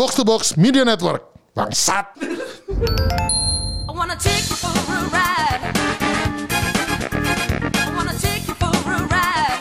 Box to Box Media Network. Bangsat. I wanna take you for a ride. I wanna take you for a ride.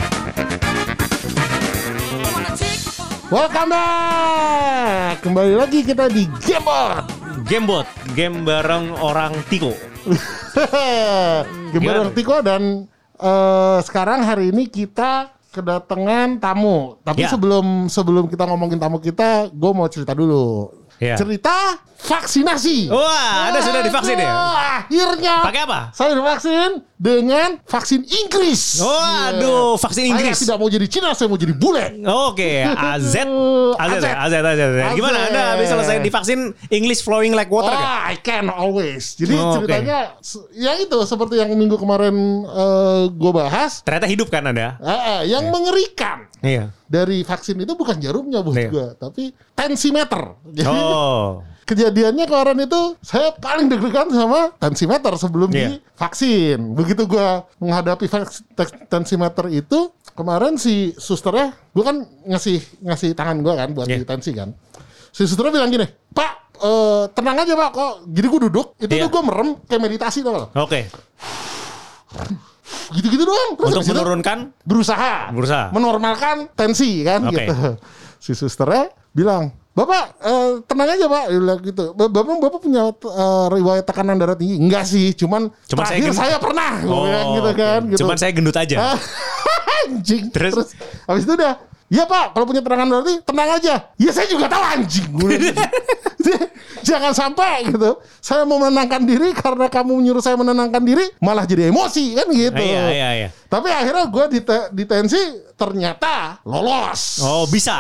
I wanna take you for a Welcome back. Kembali lagi kita di Gamebot. Gamebot, game bareng orang Tiko. Gamebot Gimana? Artiko dan eh, sekarang hari ini kita kedatangan tamu. Tapi Ya. sebelum sebelum kita ngomongin tamu kita, gue mau cerita dulu. Ya. Cerita vaksinasi. Wah, Anda sudah divaksin ya? Akhirnya. Pakai apa? Saya divaksin dengan vaksin Inggris. Oh, aduh, vaksin Inggris. Saya tidak mau jadi Cina, saya mau jadi bule. Oke, AZ. AZ, AZ. AZ, AZ, AZ. Gimana. Anda habis selesai divaksin English flowing like water? Oh, I can always. Jadi Oh, ceritanya se- ya itu seperti yang minggu kemarin gue bahas. Ternyata hidup kan Anda? Eh, eh, yang mengerikan Iya. dari vaksin itu bukan jarumnya buat Iya. gue, tapi tensimeter. Jadi Oh. kejadiannya kemarin itu saya paling deg-degan sama tensimeter sebelum Iya. divaksin. Begitu gue menghadapi tensimeter itu kemarin si susternya, gue kan ngasih ngasih tangan gue kan buat Iya. di tensi kan. Si susternya bilang gini, Pak eh, tenang aja Pak kok. Jadi gue duduk, itu Iya. tuh gue merem kayak meditasi tau gak? Oke. Gitu-gitu doang. Terus Untuk itu menurunkan berusaha, Berusaha. menormalkan tensi kan Oke. gitu. Si susternya bilang, Bapak eh, tenang aja Pak, bilang gitu. "Ba- Bapak Bapak punya eh, riwayat tekanan darah tinggi? Enggak sih, cuman, Cuman saya terakhir gendut." saya, pernah, Gua Oh, bilang gitu kan. Gitu. Cuman saya gendut aja. anjing. Terus? Terus? habis itu udah, Iya Pak, kalau punya terangan darah tinggi tenang aja. Ya saya juga tahu anjing. Jangan sampai gitu. Saya mau menenangkan diri karena kamu menyuruh saya menenangkan diri, malah jadi emosi kan gitu. Iya, iya, iya. Tapi akhirnya gue di, di tensi ternyata lolos. Oh, bisa.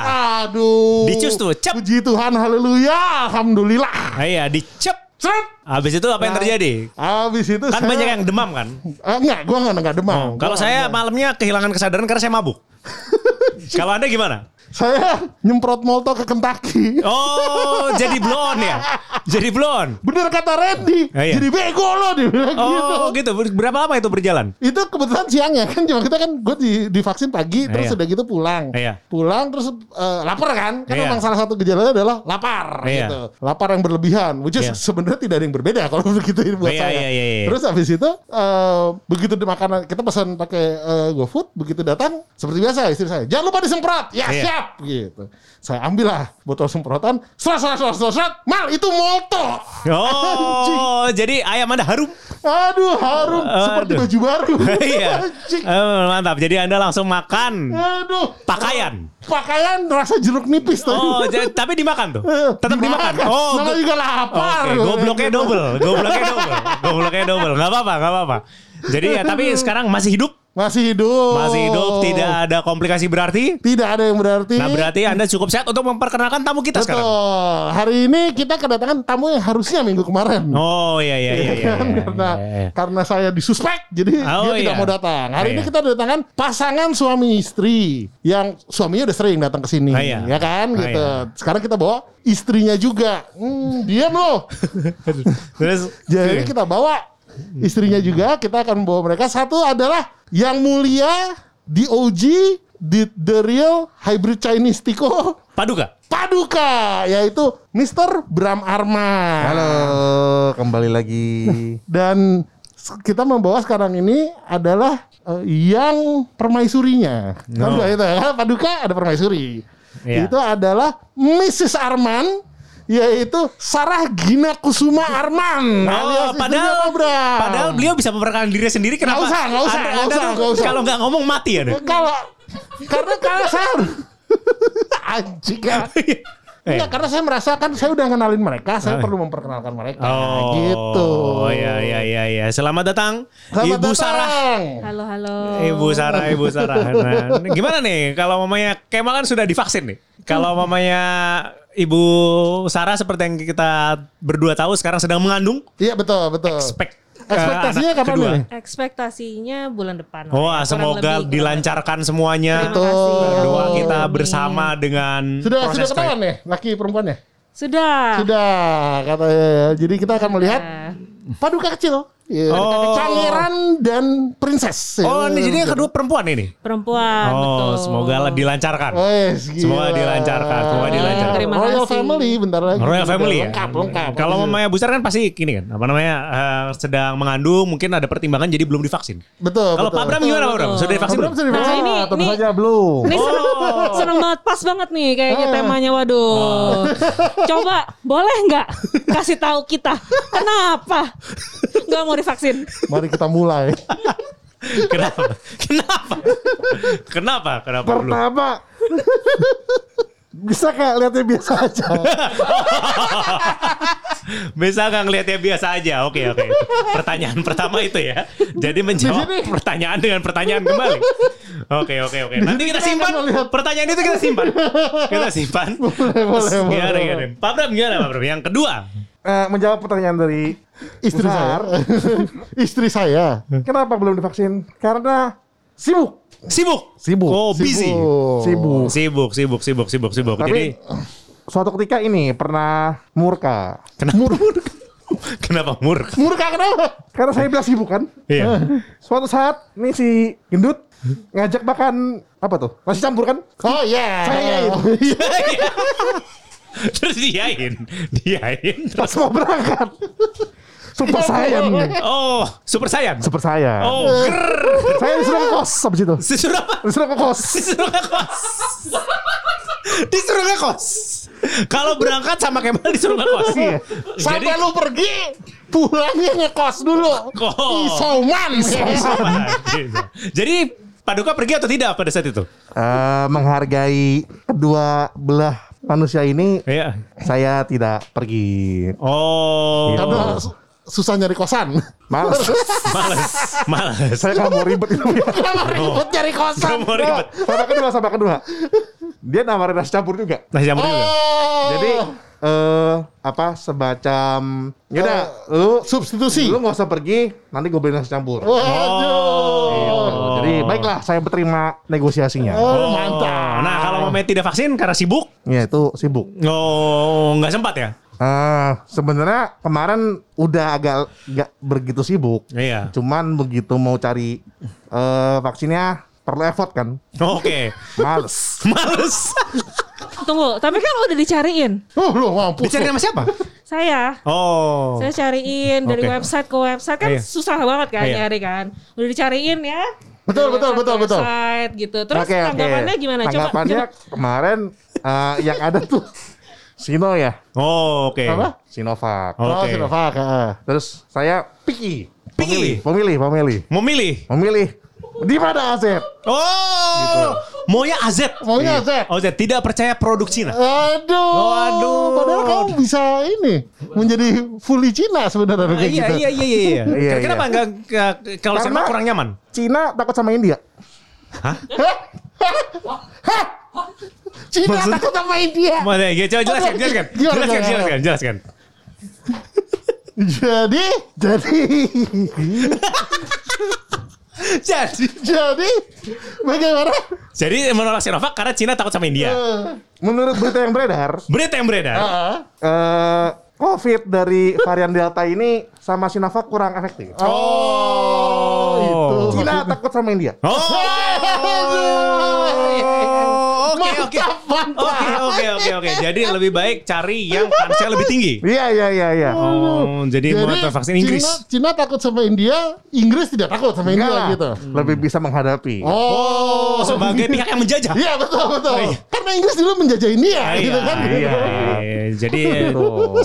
Aduh. Dicus tuh, cep. Puji Tuhan, haleluya, alhamdulillah. Ah, Iya, dicep. Set. Habis itu apa yang Nah, terjadi? Habis itu Kan saya- banyak yang demam kan? Eh, enggak, gue enggak, enggak demam. Oh, kalau Gua saya enggak. malamnya kehilangan kesadaran karena saya mabuk. kalau Anda gimana? Saya nyemprot molto ke Kentucky. Oh, jadi blon ya? Jadi blon. Bener kata Randy, Oh, iya. jadi bego lo dia bilang gitu. Oh, gitu. Berapa lama itu berjalan? Itu kebetulan siangnya kan cuma kita kan gue di divaksin pagi terus Iya. udah gitu pulang. Iya. Pulang terus eh, lapar kan? Kan Iya. memang salah satu gejalanya adalah lapar Iya. gitu. Lapar yang berlebihan, which is Iya. sebenarnya tidak ada yang berbeda kalau begitu buat Iya, saya. iya, iya, iya. Terus habis itu eh, begitu di makanan kita pesan pakai eh, GoFood, begitu datang seperti biasa istri saya, jangan lupa disemprot. Ya Iya. siap gitu. Saya ambil lah botol semprotan, serat serat serat serat, serat. mal itu molto. Oh, jadi ayam Anda harum. Aduh harum seperti Aduh. baju baru. Iya. Eh, mantap. Jadi Anda langsung makan Aduh. pakaian. Pakaian rasa jeruk nipis tuh. Oh, jadi, tapi dimakan tuh. Eh, Tetap dimakan. Oh, Namanya go- juga lapar. Oke, gobloknya double, gobloknya double, gobloknya double. Gak apa-apa, gak apa-apa. Jadi ya, tapi sekarang masih hidup, Masih hidup. masih hidup, tidak ada komplikasi berarti. Tidak ada yang berarti. Nah berarti Anda cukup sehat untuk memperkenalkan tamu kita Betul. sekarang. Hari ini kita kedatangan tamu yang harusnya minggu kemarin. Oh iya iya iya. iya, iya, karena iya, iya. karena saya disuspek jadi Oh, dia tidak iya. mau datang. Hari Oh, ini iya. kita kedatangan pasangan suami istri yang suaminya udah sering datang ke sini, Oh, iya. ya kan Oh, gitu. iya. Sekarang kita bawa istrinya juga. Hmm, diam loh. Terus Jadi kita bawa istrinya juga, kita akan bawa mereka. Satu adalah yang mulia di OG di The Real Hybrid Chinese Tiko Paduka. Paduka yaitu Mr. Bram Arman. Halo, kembali lagi. Dan s- kita membawa sekarang ini adalah eh, yang permaisurinya. Kan No. nggak itu ya? Paduka ada permaisuri. Iya. Itu adalah Mrs. Arman yaitu Sarah Gina Kusuma Arman Oh, padahal Bram. padahal beliau bisa memperkenalkan diri sendiri kenapa? usah, nggak usah, Anda- nggak Anda usah, nggak usah. Kalau nggak ngomong mati ya. kalau karena kalau saya anjing ya. Enggak, karena saya merasakan saya udah kenalin mereka, saya perlu memperkenalkan mereka Oh, gitu. Oh ya ya ya ya. Selamat datang Selamat Ibu datang. Sarah. Halo halo. Ibu Sarah, Ibu Sarah. Nah, gimana nih kalau mamanya Kemal kan sudah divaksin nih. Kalau mamanya Ibu Sarah seperti yang kita berdua tahu sekarang sedang mengandung. Iya betul, betul. Expect Ekspektasinya kapan kedua. nih? Ekspektasinya bulan depan. ya. Wah, Kurang semoga lebih, kurang dilancarkan semuanya. Terima kasih. Betul. Doa kita Amin. bersama dengan Sudah sudah ketahuan ya laki perempuannya? Sudah. Sudah katanya. Jadi kita akan melihat paduka kecil Iya. Oh. Pangeran dan princess. Oh, ini jadi yang kedua perempuan ini. Perempuan, Oh, betul. semoga lah dilancarkan. Wes, gila. Semoga dilancarkan, semoga dilancarkan. Terima Royal kasih. Family bentar lagi. Royal Family ya. Lengkap, lengkap. Kalau mamanya besar kan pasti gini kan, apa namanya eh, sedang mengandung, mungkin ada pertimbangan jadi belum divaksin. Betul. Kalau betul. Pak Bram gimana Pak Bram? Sudah divaksin belum? sudah divaksin. Nah, ini Ah, tentu ini saja belum. Ini seneng, seneng banget, pas banget nih kayaknya Ah. temanya. Waduh, coba boleh nggak kasih tahu kita kenapa nggak mau divaksin? Mari kita mulai. Kenapa? Kenapa? Kenapa? Kenapa? Pertama, bisa kayak lihatnya biasa aja. Bisa nggak ngelihatnya biasa aja? Oke oke. Pertanyaan pertama itu ya. Jadi menjawab pertanyaan dengan pertanyaan kembali. Oke oke oke. Nanti kita simpan. Pertanyaan itu kita simpan. Kita simpan. boleh, boleh, Gimana boleh. gimana? Pak Bram gimana Pak Bram? Yang kedua. Eh, menjawab pertanyaan dari Istri Besar. saya. Istri saya. Kenapa belum divaksin? Karena sibuk. Sibuk. Sibuk. Oh busy. Sibuk. Sibuk sibuk sibuk sibuk sibuk. Jadi Tapi suatu ketika ini pernah murka. kenapa murka? Kenapa murka? Murka kenapa? Karena saya bilang sibuk kan. Iya. Suatu saat nih si gendut ngajak makan apa tuh? Nasi campur kan? Oh iya. Saya itu. Terus diain, diain. Pas Terus, mau berangkat. Super Saiyan. oh, super saiyan. Super Saiyan. Oh, ger. Saya disuruh ke kos habis itu. Disuruh apa? Disuruh ke kos. Disuruh ngekos. disuruh ngekos. Kalau berangkat sama Kemal disuruh ngekos. Iya. Sampai lu pergi, pulangnya ngekos dulu. Oh. Isoman. Gitu. Jadi Paduka pergi atau tidak pada saat itu? Eh, menghargai kedua belah manusia ini, Iya. saya tidak pergi. Oh. Karena su- susah nyari kosan. Males. Males. Males. saya nggak mau ribet itu. Kenapa ribut nyari kosan? Gak mau ribet. sama kedua, sama kedua. Dia nawarin nasi campur juga. Nasi campur juga. Oh. Jadi eh apa semacam yaudah lu substitusi. lu nggak usah pergi nanti gue beliin nasi campur Waduh. Gitu. jadi baiklah saya berterima negosiasinya Oh, mantap. Nah, kalau mamanya tidak vaksin karena sibuk, ya itu sibuk oh nggak sempat ya? Eh sebenarnya kemarin udah agak nggak begitu sibuk Iya. cuman begitu mau cari eh vaksinnya perlu effort kan Oke. males Males. Tunggu, tapi kan udah dicariin. Oh, lu mampus. Dicari sama siapa? Saya, Oh. saya cariin dari Oke. website ke website kan Iya. susah banget kan Iya. nyari kan. Udah dicariin ya. Betul, Dari betul, website betul, betul. Website gitu. Terus oke. tanggapannya gimana? Coba. tanggapannya coba. kemarin eh, yang ada tuh Sino ya Oh, oke. Apa? Sinovac Oh, Oke. Sinovac. ah. Terus saya picky. Picky? Pemilih, pemilih, pemilih. Mau milih? Memilih. Di mana Asep? Oh. Maunya AZ. Maunya AZ. Oh, AZ. Tidak percaya produk Cina. Aduh. Waduh. Padahal kamu bisa ini menjadi fully Cina sebenarnya Ah, iya, gitu. iya, iya, iya, iya. Iya, Kenapa iya. enggak enggak- kalau Karena- sama kurang nyaman? Cina takut sama India. Cina Maksud- takut sama India. Mana ya, coba jelaskan, Aduh, jelaskan. Jelaskan, jelaskan, jelaskan. Jadi, Jadi Jadi, jadi bagaimana? jadi menolak Sinovac karena Cina takut sama India. Eh, menurut berita yang beredar, Berita yang beredar. ah, eh, COVID dari varian Delta ini sama Sinovac kurang efektif. Oh, itu. Cina takut sama India. Oh. oke, oke. Oke, oke, oke, oke. Jadi lebih baik cari yang kansnya lebih tinggi. Iya, iya, iya, iya. Oh, jadi, mau Jadi vaksin Inggris. Cina, Cina takut sama India, Inggris tidak takut sama Enggak India gitu. Lebih bisa menghadapi. Oh, sebagai pihak yang menjajah. Iya betul betul. Oh, iya. Karena Inggris dulu menjajah India Ah, gitu iya, kan. iya, iya. Jadi.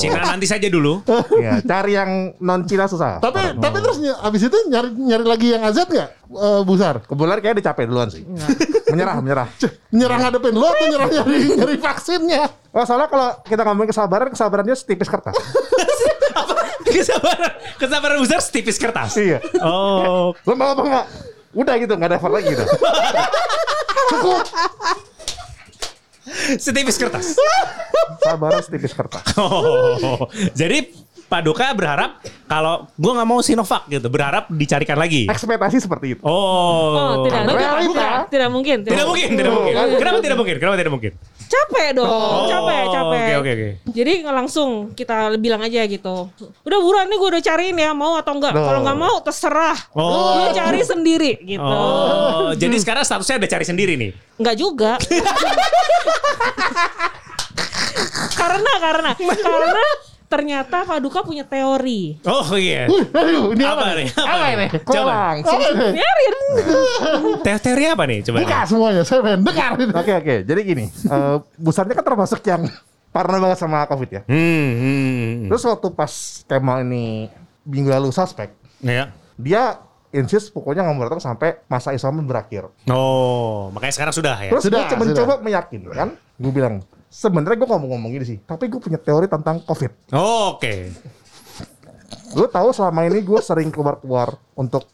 Cina nanti saja dulu. Iya, cari yang non Cina susah. Tapi tapi terus abis itu nyari nyari lagi yang azad nggak Eh, Busar? Kebetulan kayak dicapai duluan sih. menyerah, menyerah. Nyerang ngadepin lo atau nyerang nyari nyari vaksinnya? Oh, soalnya kalau kita ngomongin kesabaran, kesabarannya setipis kertas. kesabaran, kesabaran besar setipis kertas. iya. Oh, Lo mau apa enggak? Udah gitu, nggak ada effort lagi gitu. setipis kertas. Sabaran setipis kertas. Oh, jadi Paduka berharap kalau gue nggak mau Sinovac gitu, berharap dicarikan lagi. Ekspektasi seperti itu. Oh, Oh, tidak, tidak, tidak mungkin. tidak mungkin, tidak mungkin. Kenapa tidak mungkin? Kenapa tidak mungkin? Capek dong, Oh, capek, capek. Oke oke oke. Jadi nggak langsung kita bilang aja gitu. Udah buruan nih gue udah cariin ya mau atau enggak. Kalau nggak mau terserah. Oh. Lu cari sendiri gitu. Oh, jadi sekarang statusnya udah cari sendiri nih. Enggak juga. karena karena karena ternyata Paduka punya teori. Oh iya. Ini apa, Apa nih? Apa Apa nih? Coba. Biarin. Te- Teori apa nih? Coba. Buka semuanya, saya pengen dengar. Oke oke, jadi gini, eh busarnya kan termasuk yang parno banget sama covid ya. Hmm, hmm. Terus waktu pas Kemal ini minggu lalu suspek, Ya. dia insist pokoknya nggak mau datang sampai masa isoman berakhir. Oh, makanya sekarang sudah ya. Terus Sudah, gue mencoba meyakinkan, gue bilang sebenarnya gue ngomong ngomong gini sih, tapi gue punya teori tentang covid. Oh, Oke. Lu tahu selama ini gue sering keluar-keluar untuk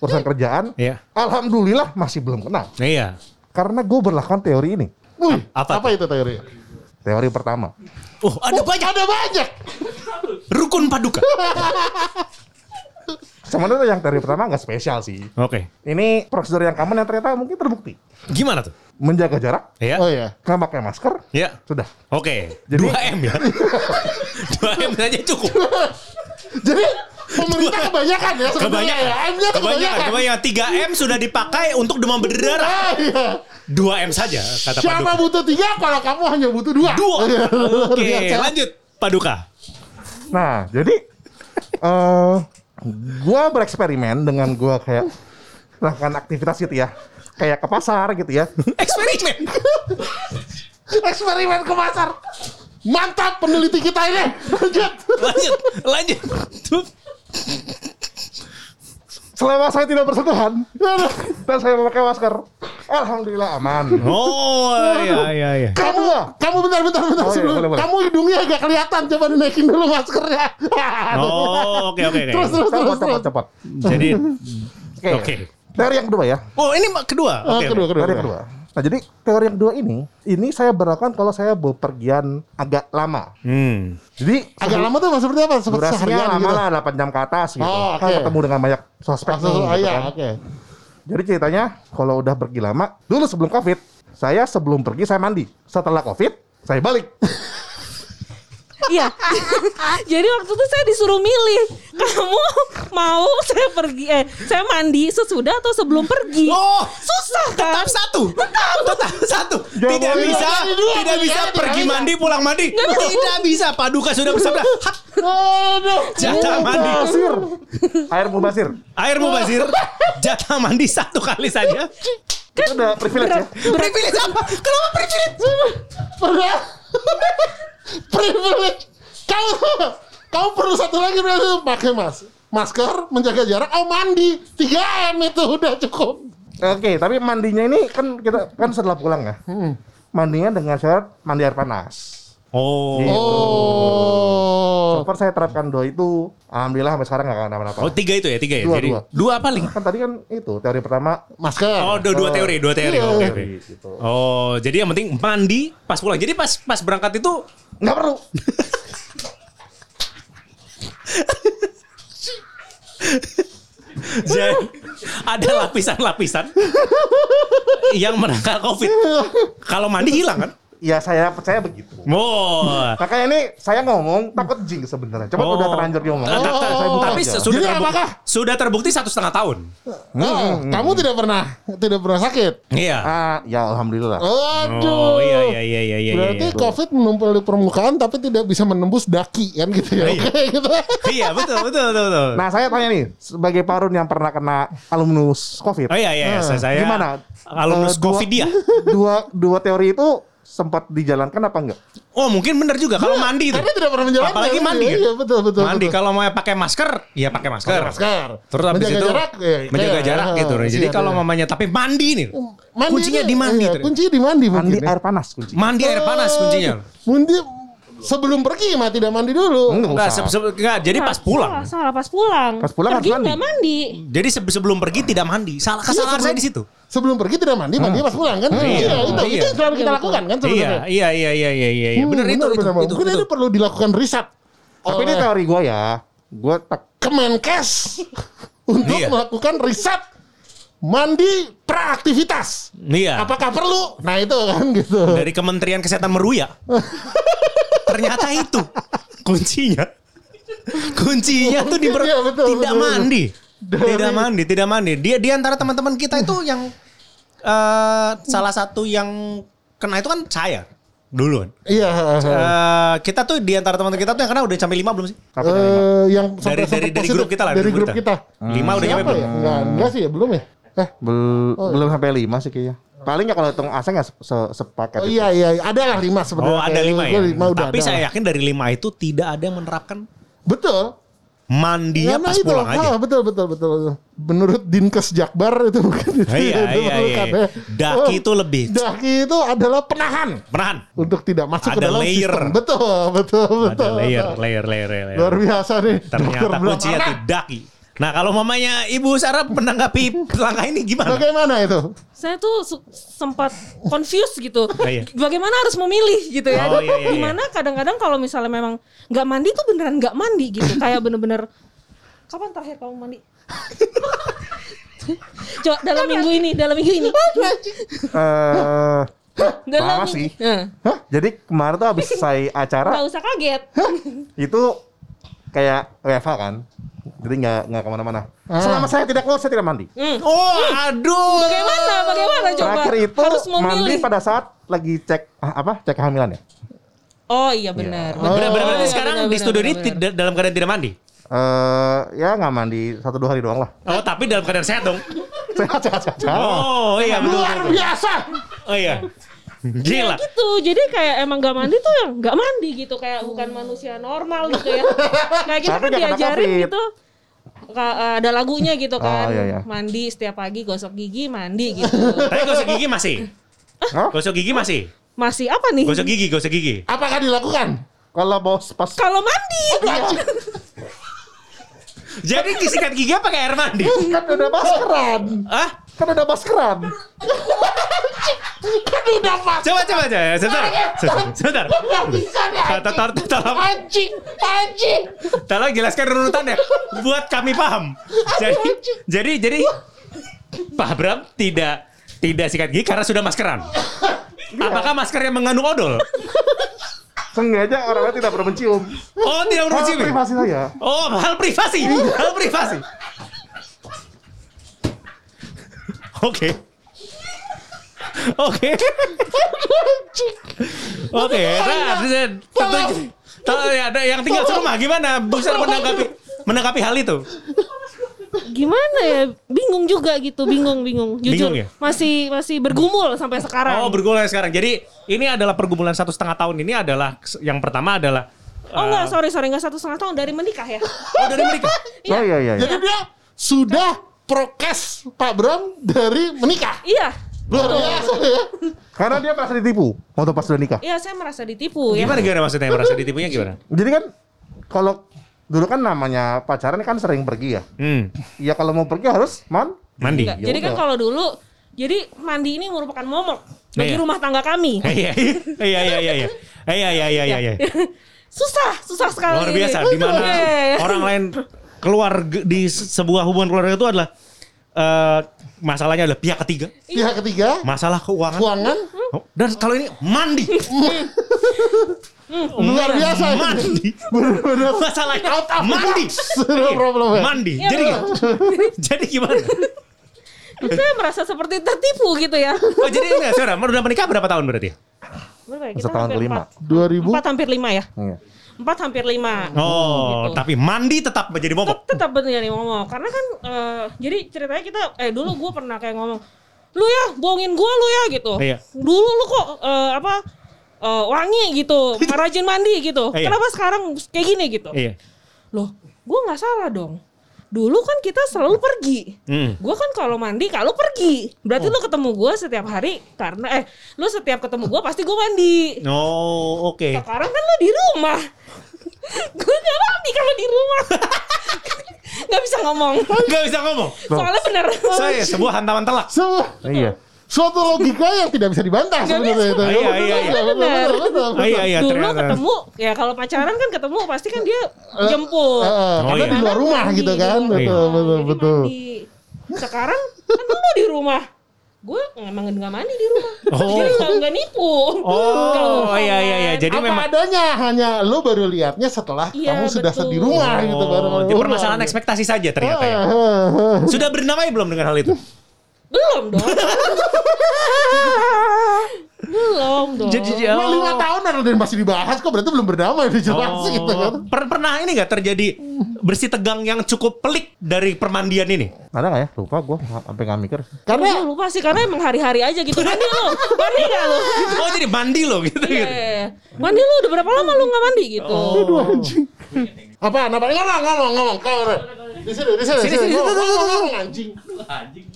urusan kerjaan. Iya. Alhamdulillah masih belum kena. Iya. Karena gue berlakukan teori ini. Wih, Apa apa, itu teori? Teori pertama. Oh, ada banyak. Ada banyak. Rukun paduka. Sebenarnya yang teori pertama nggak spesial sih. Oke. Ini prosedur yang common yang ternyata mungkin terbukti. Gimana tuh? Menjaga jarak, Ya. Oh iya. nggak pakai masker, Ya. sudah. Oke. Jadi- 2 M ya. 2 M saja cukup. Jadi pemerintah kebanyakan ya sebenarnya Kebanyakan. ya. M-nya Kebanyakan. kebanyakan. Kebanyakan. 3 M sudah dipakai untuk demam berdarah. Ah, iya. 2 M saja kata Siapa paduka. butuh tiga kalau kamu hanya butuh dua. Dua. Iya, luar Oke, biasa. lanjut paduka. Nah, jadi eh gua bereksperimen dengan gua kayak melakukan aktivitas gitu ya. Kayak ke pasar gitu ya. Eksperimen. Eksperimen ke pasar. Mantap peneliti kita ini. Lanjut. Lanjut, lanjut. Selama saya tidak bersentuhan dan saya memakai masker, alhamdulillah aman. Oh, iya iya iya. Kamu, kamu bentar, bentar, bentar. Oh, iya, sebelum- boleh, boleh. Kamu hidungnya agak kelihatan. Coba dinaikin dulu maskernya. Oh, oke oke oke. Terus, terus, terus. Cepat, cepat, terus. cepat. Jadi Oke. Oke. Teori yang kedua ya. Oh, ini kedua. Ah, Oke. kedua, kedua, Teori yang kedua. Nah, jadi teori yang kedua ini, ini saya berlakukan kalau saya bepergian agak lama. Hmm. Jadi Agak lama tuh seperti apa? Seperti durasinya seharian lama gitu. lah 8 jam ke atas gitu. Oh, Kan oke. ketemu dengan banyak suspek nih, ah, gitu iya, kan. oke. Jadi ceritanya kalau udah pergi lama, dulu sebelum Covid, saya sebelum pergi saya mandi. Setelah Covid, saya balik. Iya. Jadi waktu itu saya disuruh milih. Kamu mau saya pergi eh saya mandi sesudah atau sebelum pergi? Oh, susah kan? Tetap satu. Tetap satu. Tidak boleh. bisa, dua, tidak tiga, bisa tiga, pergi tiga. mandi pulang mandi. Tidak bisa. Paduka sudah bersabda. Hak. Aduh. Jatah mandi. Basir. Air mubasir. Air mubazir. Jatah mandi satu kali saja. Itu udah privilege ya. Privilege apa? Kenapa privilege? Pernah. Privilege. Kamu, kamu perlu satu lagi berarti pakai mas, masker, menjaga jarak, oh mandi, 3 m itu udah cukup. Oke, tapi mandinya ini kan kita kan setelah pulang ya. Mandinya dengan syarat mandi air panas. Oh. Oh, So far saya terapkan dua itu, alhamdulillah sampai sekarang nggak akan apa-apa. Oh tiga itu ya tiga ya. Dua, Jadi dua. dua paling. Kan tadi kan itu teori pertama. masker. Oh dua, dua teori, dua teori. Iya. Oke, oke. Teori, gitu. Oh jadi yang penting mandi pas pulang. Jadi pas pas berangkat itu Nggak perlu. jadi ada lapisan-lapisan yang menangkal covid. Kalau mandi hilang kan? Ya saya percaya begitu. Oh. Makanya ini saya ngomong takut jinx sebenarnya. Coba Oh. udah terlanjur ngomong. Buka Tapi aja. sudah Jadi terbukti, apakah? sudah terbukti satu setengah tahun. Ah, kamu tidak pernah tidak pernah sakit. Iya. Ah, ya alhamdulillah. Waduh. Oh iya iya iya iya iya. Berarti iya. COVID menumpul di permukaan tapi tidak bisa menembus daki kan gitu ya. Iya. Oke gitu. Iya betul betul betul betul. Nah saya tanya nih, sebagai Parun yang pernah kena alumnus COVID, Oh iya iya, Ah, saya, saya gimana? alumnus dua- covid dia. Dua dua teori itu sempat dijalankan apa enggak? Oh mungkin bener juga kalau mandi itu. Karena tidak pernah menjalankan. Apalagi mandi Iya? Iya betul betul. mandi betul. kalau mau pakai masker, ya pakai masker. Pakai masker. Terus habis menjaga itu jarak, ya, menjaga kayak, jarak ah, gitu. Jadi iya, kalau iya. mamanya tapi mandi nih. Mandi kuncinya di mandi. Iya, ternyata. kuncinya di mandi Mandi mungkin. ya. air panas kunci. Mandi air panas kuncinya. Mandi sebelum pergi mah tidak mandi dulu. Enggak se- se- enggak, jadi pas Salah, pulang. Salah, pas pulang. Pas pulang Pergi harus mandi. Jadi se- sebelum pergi tidak mandi. Salah kesalahan Iya, saya di situ. Sebelum pergi tidak mandi, mandi pas pulang kan? Iya, Iya, itu iya. itu yang selalu kita lakukan kan Iya, sebenarnya. iya, iya, iya, iya, iya, iya. Hmm, Bener itu, benar, itu, benar, itu, itu. ini perlu dilakukan riset Tapi ini teori gue ya. Gue tak Kemenkes untuk Iya. melakukan riset mandi praaktivitas. Iya. Apakah perlu? Nah itu kan gitu. Dari Kementerian Kesehatan meruya. Ternyata itu kuncinya. Kuncinya tuh di Iya, betul, tidak betul, mandi. Dari- Tidak mandi, tidak mandi. Dia di antara teman-teman kita itu yang eh, salah satu yang kena itu kan saya dulu kan. Iya. Eh, kita tuh di antara teman-teman kita tuh yang kena udah sampai lima belum sih? Eh, yang Dari- sampai- dari- sampai dari positif. grup kita lah, Dari dari grup grup kita. Lima udah nyampe Siapa belum? ya? Enggak, enggak sih ya, belum ya? Eh, Bel- belum sampai lima sih kayaknya. Paling ya kalau hitung aseng ya se- se- sepaket. oh itu. iya iya, ada lah lima sebenarnya. Oh ada lima ya. lima udah Tapi ada saya lah. yakin dari lima itu tidak ada yang menerapkan Betul. Mandinya Karena pas itu, pulang aja. ah, betul betul betul. Menurut Dinkes Jakbar itu bukan itu. Iya, itu iya, bukan, iya. ya. Daki itu lebih. Daki itu adalah penahan Menahan. untuk tidak masuk ke Ada dalam layer. sistem. Betul, betul, betul. Ada layer, betul. layer, layer, layer. Luar biasa nih. Ternyata kuncinya tuh daki. Nah kalau mamanya Ibu Sarah menanggapi langkah ini gimana? Bagaimana itu? Saya tuh sempat confused gitu. iya. Bagaimana harus memilih gitu ya. Oh, iya, iya, Di mana kadang-kadang kalau misalnya memang nggak mandi tuh beneran nggak mandi gitu. Kayak bener-bener kapan terakhir kamu mandi? Coba dalam minggu ini, dalam minggu ini. Eh, Dalam lama minggu- sih. Nah, Jadi kemarin tuh habis selesai acara nggak usah kaget. itu kayak WFH kan. Jadi nggak nggak ke mana-mana. Selama saya tidak keluar saya tidak mandi. Hmm. Oh aduh. Bagaimana? Bagaimana coba? Terakhir itu harus mandi pada saat lagi cek ah, apa cek kehamilan ya. Oh iya benar. Oh, Ber- Berarti iya, sekarang benar, di benar, studio ini benar, benar. tidak dalam keadaan tidak mandi. Eh ya nggak mandi satu dua hari doang lah. Oh tapi dalam keadaan sehat dong. Sehat sehat sehat. Oh iya betul. Luar biasa. Oh iya. Gila. gitu jadi kayak emang gak mandi tuh yang gak mandi gitu kayak bukan manusia normal gitu ya kayak kita Tapi kan diajarin gitu Ka- ada lagunya gitu kan Oh, iya, iya. mandi setiap pagi gosok gigi mandi gitu Tapi gosok gigi masih. Hah? Gosok gigi masih. masih apa nih Gosok gigi, gosok gigi. Apakah dilakukan? Kalau bos pas kalau mandi Jadi sikat gigi apa kayak air mandi? kan udah maskeran. Ah? Kan udah maskeran. Kan udah. Coba coba coba. Sebentar. Sebentar. Tolong, tolong, tolong, Anjing, anjing. tolong jelaskan runutannya buat kami paham. Jadi jadi jadi Pak Abram tidak tidak sikat gigi karena sudah maskeran. Apakah masker yang mengandung odol? Sengaja orangnya tidak pernah mencium. Oh, tidak Hal mencium. privasi saya. Oh, hal privasi. Hal privasi. Oke. Oke. Oke, nah, tentu Tahu ya, ada yang tinggal serumah gimana? Besar menanggapi menanggapi hal itu. gimana ya bingung juga gitu bingung bingung jujur Bingung ya? masih masih bergumul sampai sekarang Oh, bergulung sekarang. Jadi ini adalah pergumulan satu setengah tahun ini adalah yang pertama adalah oh eh, enggak sorry sorry enggak satu setengah tahun dari menikah ya Oh, dari menikah. Oh iya iya. iya. Jadi dia sudah prokes Pak Bram dari menikah. iya Luar biasa ya. Karena dia merasa ditipu waktu pas udah nikah. iya saya merasa ditipu ya Gimana gimana maksudnya merasa ditipunya gimana? Jadi kan kalau dulu kan namanya pacaran kan sering pergi ya. Hmm, Ya kalau mau pergi harus man. mandi. Ya jadi kan kalau dulu jadi mandi ini merupakan momok bagi Iya. rumah tangga kami. Iya iya iya iya iya. Iya iya iya iya iya. susah, susah sekali. Luar biasa di mana Iya, iya, iya. orang lain keluar di se- sebuah hubungan keluarga itu adalah eh, masalahnya adalah pihak ketiga, Pihak ketiga, masalah keuangan. keuangan Oh, Dan kalau ini mandi. luar biasa. Mandi. Bener-bener Masalahnya Out of mandi. box. No problem ya. Mandi. Iya, Jadi jadi gimana? Saya merasa seperti tertipu gitu ya. Oh jadi enggak, saudara, udah menikah berapa tahun berarti? Berapa ya? Kita Setahun kelima. empat. 2000 Empat hampir lima ya. Iya. Empat hampir lima. Oh, Gitu. tapi mandi tetap menjadi momok. Tetap nih ngomong. Karena kan eh, jadi ceritanya kita eh dulu gue pernah kayak ngomong, lu ya bohongin gue lu ya gitu. Iya. Dulu lu kok eh, apa eh, wangi gitu, rajin mandi gitu. Iya. Kenapa sekarang kayak gini gitu? Iya. Loh, gue nggak salah dong. Dulu kan kita selalu pergi. Hmm. Gue kan kalau mandi kalau pergi. Berarti lu ketemu gue setiap hari karena eh lu setiap ketemu gue pasti gue mandi. Oh, oke. Sekarang kan lu di rumah. Gue gak mandi kalau di rumah. gak bisa ngomong. Enggak bisa ngomong. Soalnya bener. Saya sebuah hantaman telak. So, Iya. suatu logika yang tidak bisa dibantah sebenarnya bisa. itu. Iya, iya, iya. Benar. iya iya Dulu ketemu ya kalau pacaran kan ketemu pasti kan dia jemput. Eh, Oh, karena iya. di luar rumah Mandi gitu kan. Betul, betul, betul. sekarang kan lu di rumah. Gue emang nggak mandi di rumah. Oh. Jadi nggak nggak nipu. Oh iya iya iya. Jadi Apa memang adanya hanya lu baru lihatnya setelah Iya, kamu sudah betul. di rumah gitu baru. Oh, jadi permasalahan ekspektasi saja ternyata ya. Ah, Sudah bernamai belum dengan hal itu? Belum dong. Belum dong. Jadi Nah, lima tahun dan masih dibahas kok berarti belum berdamai udah jelas Oh. gitu kan. Per- pernah ini nggak terjadi bersih tegang yang cukup pelik dari permandian ini? Ada nggak ya? Lupa gue sampai nggak mikir. Karena lupa sih karena emang hari-hari aja gitu. Mandi lu, mandi gak lu? Oh jadi mandi loh gitu. Iya, gitu. iya. Mandi lu udah berapa lama lu nggak mandi gitu? Oh. Apa? Apa? Ngomong ngomong ngomong kau di sini di sini di Sini, ngomong ngomong, ngomong, anjing.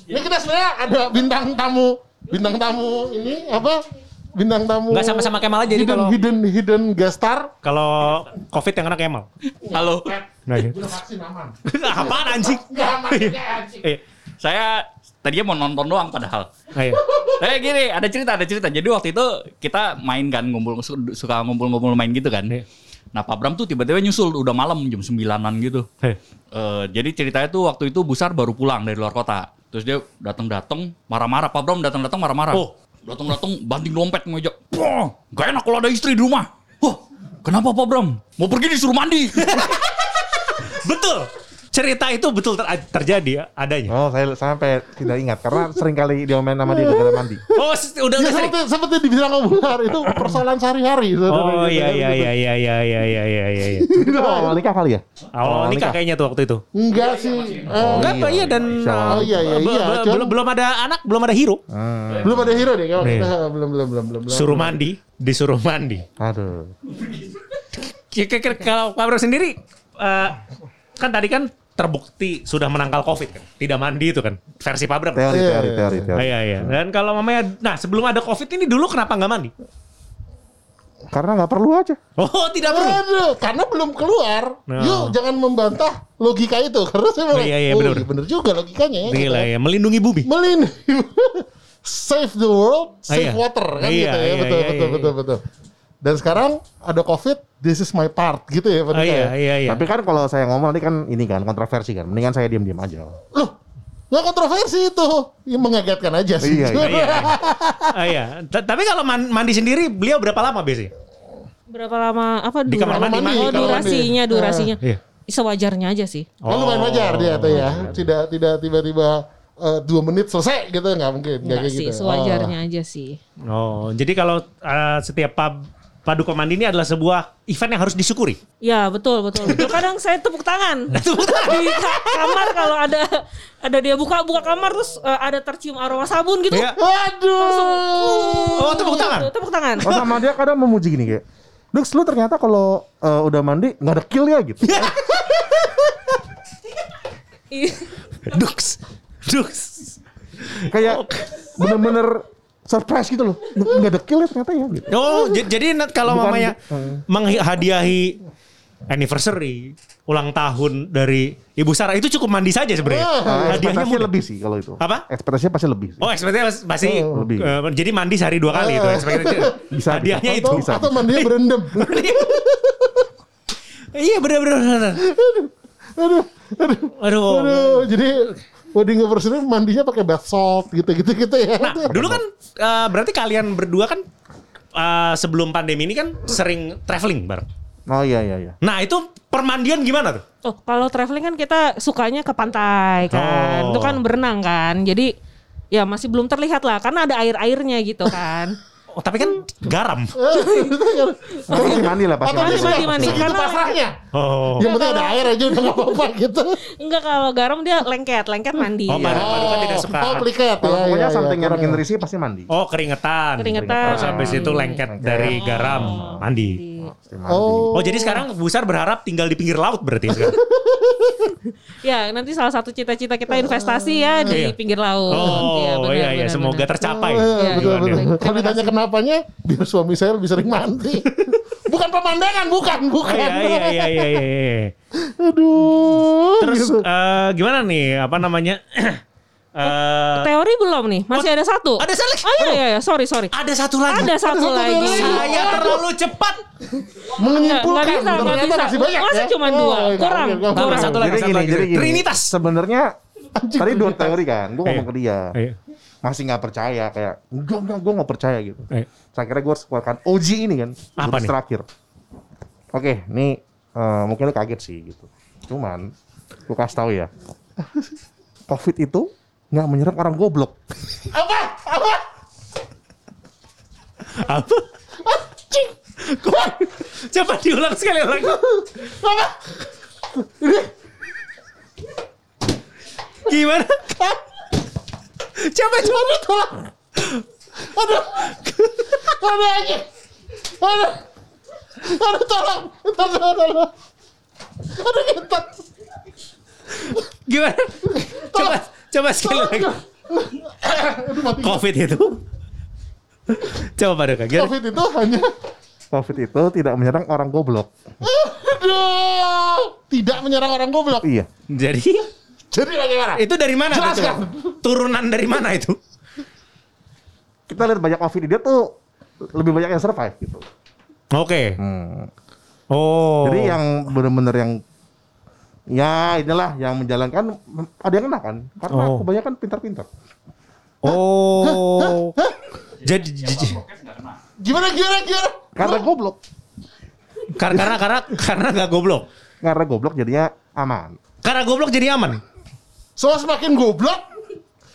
Ini kita sebenarnya ada bintang tamu bintang tamu ini apa? Bintang tamu Nggak sama-sama Kemal aja, jadi hidden, kalau- hidden hidden guest star. Kalau covid yang kena Kemal. Halo. Nah, iya. Udah vaksin aman. Apaan anjing? Enggak aman kayak anjing. Eh, Saya tadinya mau nonton doang padahal. ayo. Eh gini, ada cerita, ada cerita. Jadi waktu itu kita main kan ngumpul su- suka ngumpul-ngumpul main gitu kan. Iya. Nah, Pak Bram tuh tiba-tiba nyusul udah malam jam 9-an gitu. Eh, Eh, jadi ceritanya tuh waktu itu Busar baru pulang dari luar kota. Terus dia datang-datang marah-marah. Pak Bram datang-datang marah-marah. Oh. Datang-datang banting dompet meja. Wah, gak enak kalau ada istri di rumah. Wah, kenapa Pak Bram? Mau pergi disuruh mandi. Betul. Cerita itu betul ter- terjadi ya, adanya. Oh, saya sampai tidak ingat karena sering kali dia main sama dia gara mandi. Oh, udah Ya sering. seperti seperti dibilang Om Bular itu persoalan sehari-hari. Oh iya iya iya iya iya iya iya iya iya. iya. Awal nikah kali ya? Awal nikah kayaknya tuh waktu itu. Enggak sih. Eh, Enggak, iya, iya dan uh, Oh, iya, iya, iya. belum belum ada anak, belum ada hero. belum ada hero deh kalau belum belum belum belum. Suruh mandi, disuruh mandi. Aduh. Kira-kira kalau Pak Bro sendiri eh, kan tadi kan terbukti sudah menangkal Covid kan. Tidak mandi itu kan versi Pak Bram. Teori, Iya, teori, iya, teori, Ah, teori. Iya iya. Dan kalau mamanya nah sebelum ada Covid ini dulu kenapa nggak mandi? Karena nggak perlu aja. Oh, tidak perlu. Aduh, karena belum keluar. No. Yuk, jangan membantah logika itu. Karena saya Oh, iya, iya, oh, benar, benar. benar juga logikanya ya. Gila gitu. ya, melindungi bumi. Melindungi save the world, save iya. water kan Iya, gitu ya. iya, betul, iya, betul, iya, betul, betul. Dan sekarang ada Covid, this is my part gitu ya Oh, iya ya. iya iya. Tapi kan kalau saya ngomong nanti kan ini kan kontroversi kan. Mendingan saya diam-diam aja. Loh, nggak kontroversi itu. Ya, mengagetkan aja sih. Iya, iya. Iya, iya. Ah, iya. Ta- Tapi kalau man- mandi sendiri beliau berapa lama biasanya? Berapa lama apa Di kamar mandi, Oh, mandi, kamar durasinya, mandi. durasinya. Iya. Sewajarnya aja sih. Kan lumayan wajar dia tuh ya. Tidak tidak tiba-tiba eh, dua menit selesai gitu nggak mungkin. Nggak Enggak kayak sih, gitu. sewajarnya aja sih. Oh, jadi kalau eh, setiap pub Paduka Mandi ini adalah sebuah event yang harus disyukuri. Ya betul betul betul. Kadang saya tepuk tangan. Tepuk tangan. di ka- kamar kalau ada ada dia buka buka kamar terus eh, ada tercium aroma sabun gitu. Iya. Waduh. Oh, tepuk tangan. Tuh, Tepuk tangan. Oh sama dia kadang memuji gini kayak. Dux lu ternyata kalau eh, udah mandi nggak ada kill ya gitu. Iya. Dux. Dux. kayak bener-bener surprise gitu loh. Nggak ada kill ya ternyata ya gitu. Oh, jadi kalau Bukan- mamanya Hmm. menghadiahi anniversary, ulang tahun dari Ibu Sarah itu cukup mandi saja sebenarnya. Ah, Eh, Hadiahnya mudah. lebih sih kalau itu. Apa? Ekspektasinya pasti lebih. Sih. Oh, ekspektasinya pasti lebih. eh, jadi mandi sehari dua kali itu ekspektasinya. Bisa, Hadiahnya bisa. itu. Atau, Bisa. atau mandinya berendam. Iya benar-benar. aduh, aduh, Aduh. aduh. Jadi wedding anniversary mandinya pakai bath salt gitu-gitu gitu ya. Nah, dulu kan eh, berarti kalian berdua kan eh, sebelum pandemi ini kan sering traveling bareng. Oh iya iya iya. Nah, itu permandian gimana tuh? Oh, kalau traveling kan kita sukanya ke pantai kan. Oh. Itu kan berenang kan. Jadi ya masih belum terlihat lah karena ada air-airnya gitu kan. Oh, tapi kan garam. Pasti mandi lah pasti mandi. mandi, mandi. Karena- pasrahnya. Oh. Yang penting ada air aja udah gak apa-apa gitu. Enggak kalau garam dia lengket, lengket mandi. Oh, Pak Paduka tidak suka. Oh, pliket. Kalau Ya, pokoknya ya, ya, something yang kurang bikin risih pasti mandi. Oh, keringetan. Keringetan. Terus habis itu lengket dari garam, mandi. Pasti mandi. Oh, Oh, jadi sekarang Busar berharap tinggal di pinggir laut berarti sekarang. Ya, nanti salah satu cita-cita kita investasi ya di Iya. pinggir laut. Oh, Iya, benar, iya iya, benar, semoga benar. tercapai. Iya, Iya, betul, iya, betul. iya. Kalau ditanya kenapanya, biar suami saya lebih sering mandi. bukan pemandangan, bukan, bukan. Iya iya iya iya iya. iya. Aduh. Terus gitu. eh, gimana nih apa namanya? Eh, Teori belum nih? Masih ada satu. ada satu lagi? Oh iya iya, iya. sorry sorry. ada satu lagi. Ada satu satu lagi. lagi. Saya terlalu cepat. menyimpulkan. Nggak bisa, nggak ternyata bisa. masih banyak Masa ya. cuma dua? Oh, Kurang, nggak, nggak, kurang. Satu lagi, Jadi satu gini, lagi. jadi gini. Trinitas. Sebenarnya. Tadi dua teori kan, gue ngomong Iya. ke dia. Ayo, Masih nggak percaya, kayak, enggak, enggak, gue nggak percaya gitu. kira gue harus keluarkan OG ini kan. Apa nih? terakhir. Oke, ini eh, mungkin lu kaget sih gitu. Cuman, gue kasih tahu ya. Covid itu nggak menyerang orang goblok. Apa? Apa? Apa? Kok- Coba diulang sekali lagi. Apa? Gimana? Coba coba. Tolong. Aduh. Aduh anjing. Aduh. Aduh tolong. Tolong, tolong. Aduh ngentot. Gimana? Coba coba sekali lagi. Aduh mati. Covid itu. Coba Doka. Gimana? Covid itu hanya Covid itu tidak menyerang orang goblok. Aduh, tidak menyerang orang goblok. Iya. Jadi Jadi bagaimana? itu dari mana? Jelaskan. Turunan dari mana itu? Kita lihat banyak Covid dia tuh lebih banyak yang survive gitu. Oke. Hmm. Oh. Jadi yang benar-benar yang ya inilah yang menjalankan ada yang kena kan karena Oh. kebanyakan pintar-pintar. Oh. Jadi jadi- Gimana gimana gimana? Karena goblok. karena karena karena karena nggak goblok. Karena goblok jadinya aman. Karena goblok jadi aman. So semakin goblok,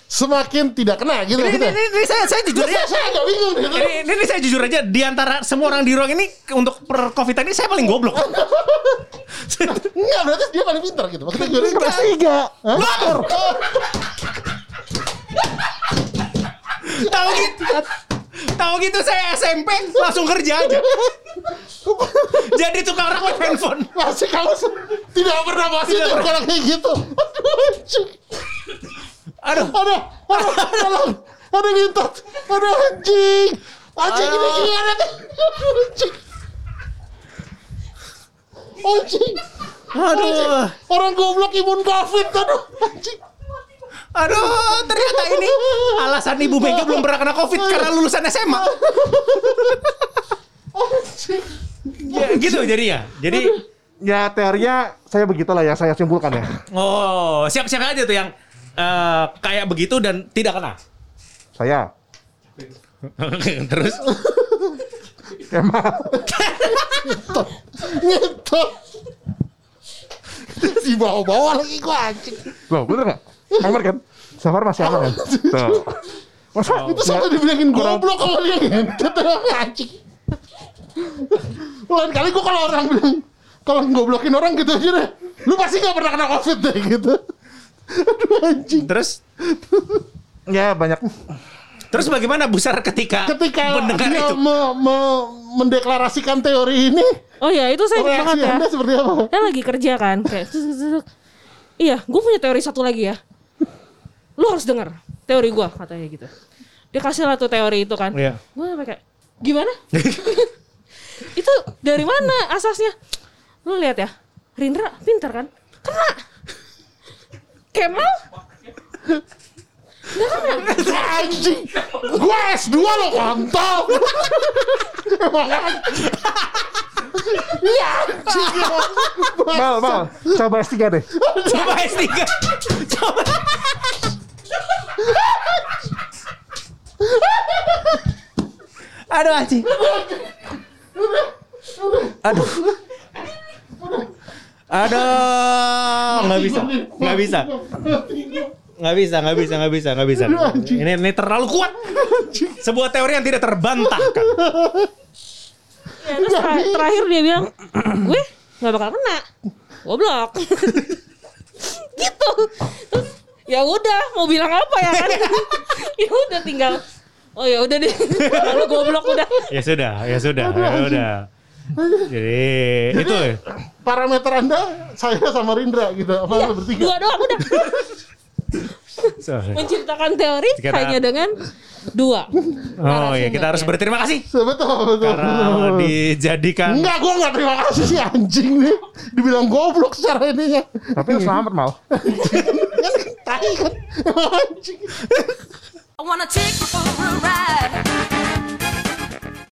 semakin tidak kena gitu. Ini, gitu. ini, ini saya saya jujur aja. saya agak bingung gitu. Ini, ini, ini saya jujur aja di antara semua orang di ruang ini untuk per covid ini saya paling goblok. Enggak, berarti dia paling pintar gitu. Maksudnya gimana? Kelas tiga. Hah? Tahu gitu. Tahu gitu saya SMP langsung kerja aja. Jadi tukang rakit handphone. Masih kamu tidak pernah masih kalau kayak gitu. Aduh, anjing. Aduh. Aduh, tolong. Aduh, ngintot. Aduh, anjing. Anjing ini Aduh. gimana? Aduh, anjing. Anjing. Aduh. Orang goblok imun covid. Aduh, anjing. Aduh, ternyata ini alasan Ibu Mega belum pernah kena Covid karena lulusan SMA. Ya, gitu jadinya. Jadi Ya teorinya saya begitulah yang saya simpulkan ya. oh, siap-siap aja tuh yang eh, kayak begitu dan tidak kena. Saya Terus Kemal. Ngintot. Di bawah-bawah lagi gua anjing. Loh bener gak? Aman kan? Safar masih aman kan? Tuh. Masa Itu sampai dibilangin goblok kalau dia ngentot anjing. Lain kali gua kalau orang bilang kalau ngoblokin orang gitu aja deh. Lu pasti gak pernah kena covid deh gitu. Aduh anjing. terus Ya banyak terus bagaimana Busar ketika Ketika mendengar dia itu? me- me- mendeklarasikan teori ini, Oh ya itu saya ingat banget ya. Anda seperti apa? Saya lagi kerja kan kayak. Iya, gue punya teori satu lagi ya. Lu harus denger teori gue katanya gitu. Dia kasih lah tuh teori itu kan. Iya. Gue sampai kayak gimana? itu dari mana asasnya? Lu lihat ya, Rindra pintar kan? Kena. Kemal Anjing. Gua S2 lo kontol. Emang. Iya anjing. Mal, mal, coba S3 deh. Coba S3. Coba. Aduh anjing. Aduh. Aduh, nggak bisa, nggak bisa, nggak bisa, nggak bisa, nggak bisa, nggak bisa. Ini ini terlalu kuat. Sebuah teori yang tidak terbantahkan. ya, terus ter- terakhir dia bilang, gue nggak bakal kena. Goblok. gitu. Terus ya udah mau bilang apa ya kan? ya udah tinggal Oh ya udah deh. Kalau goblok udah. Ya sudah, ya sudah, ya sudah. Jadi itu ya. Parameter Anda saya sama Rindra gitu. Apa Iya, lu bertiga? dua doang udah. Sorry. Menciptakan teori Kita- hanya dengan dua. Oh iya, kita harus berterima kasih Betul, betul. karena dijadikan Enggak, gua enggak terima kasih sih anjing nih. Dibilang goblok secara ininya. Tapi lu selamat mal. Kan tai kan. Anjing. I wanna take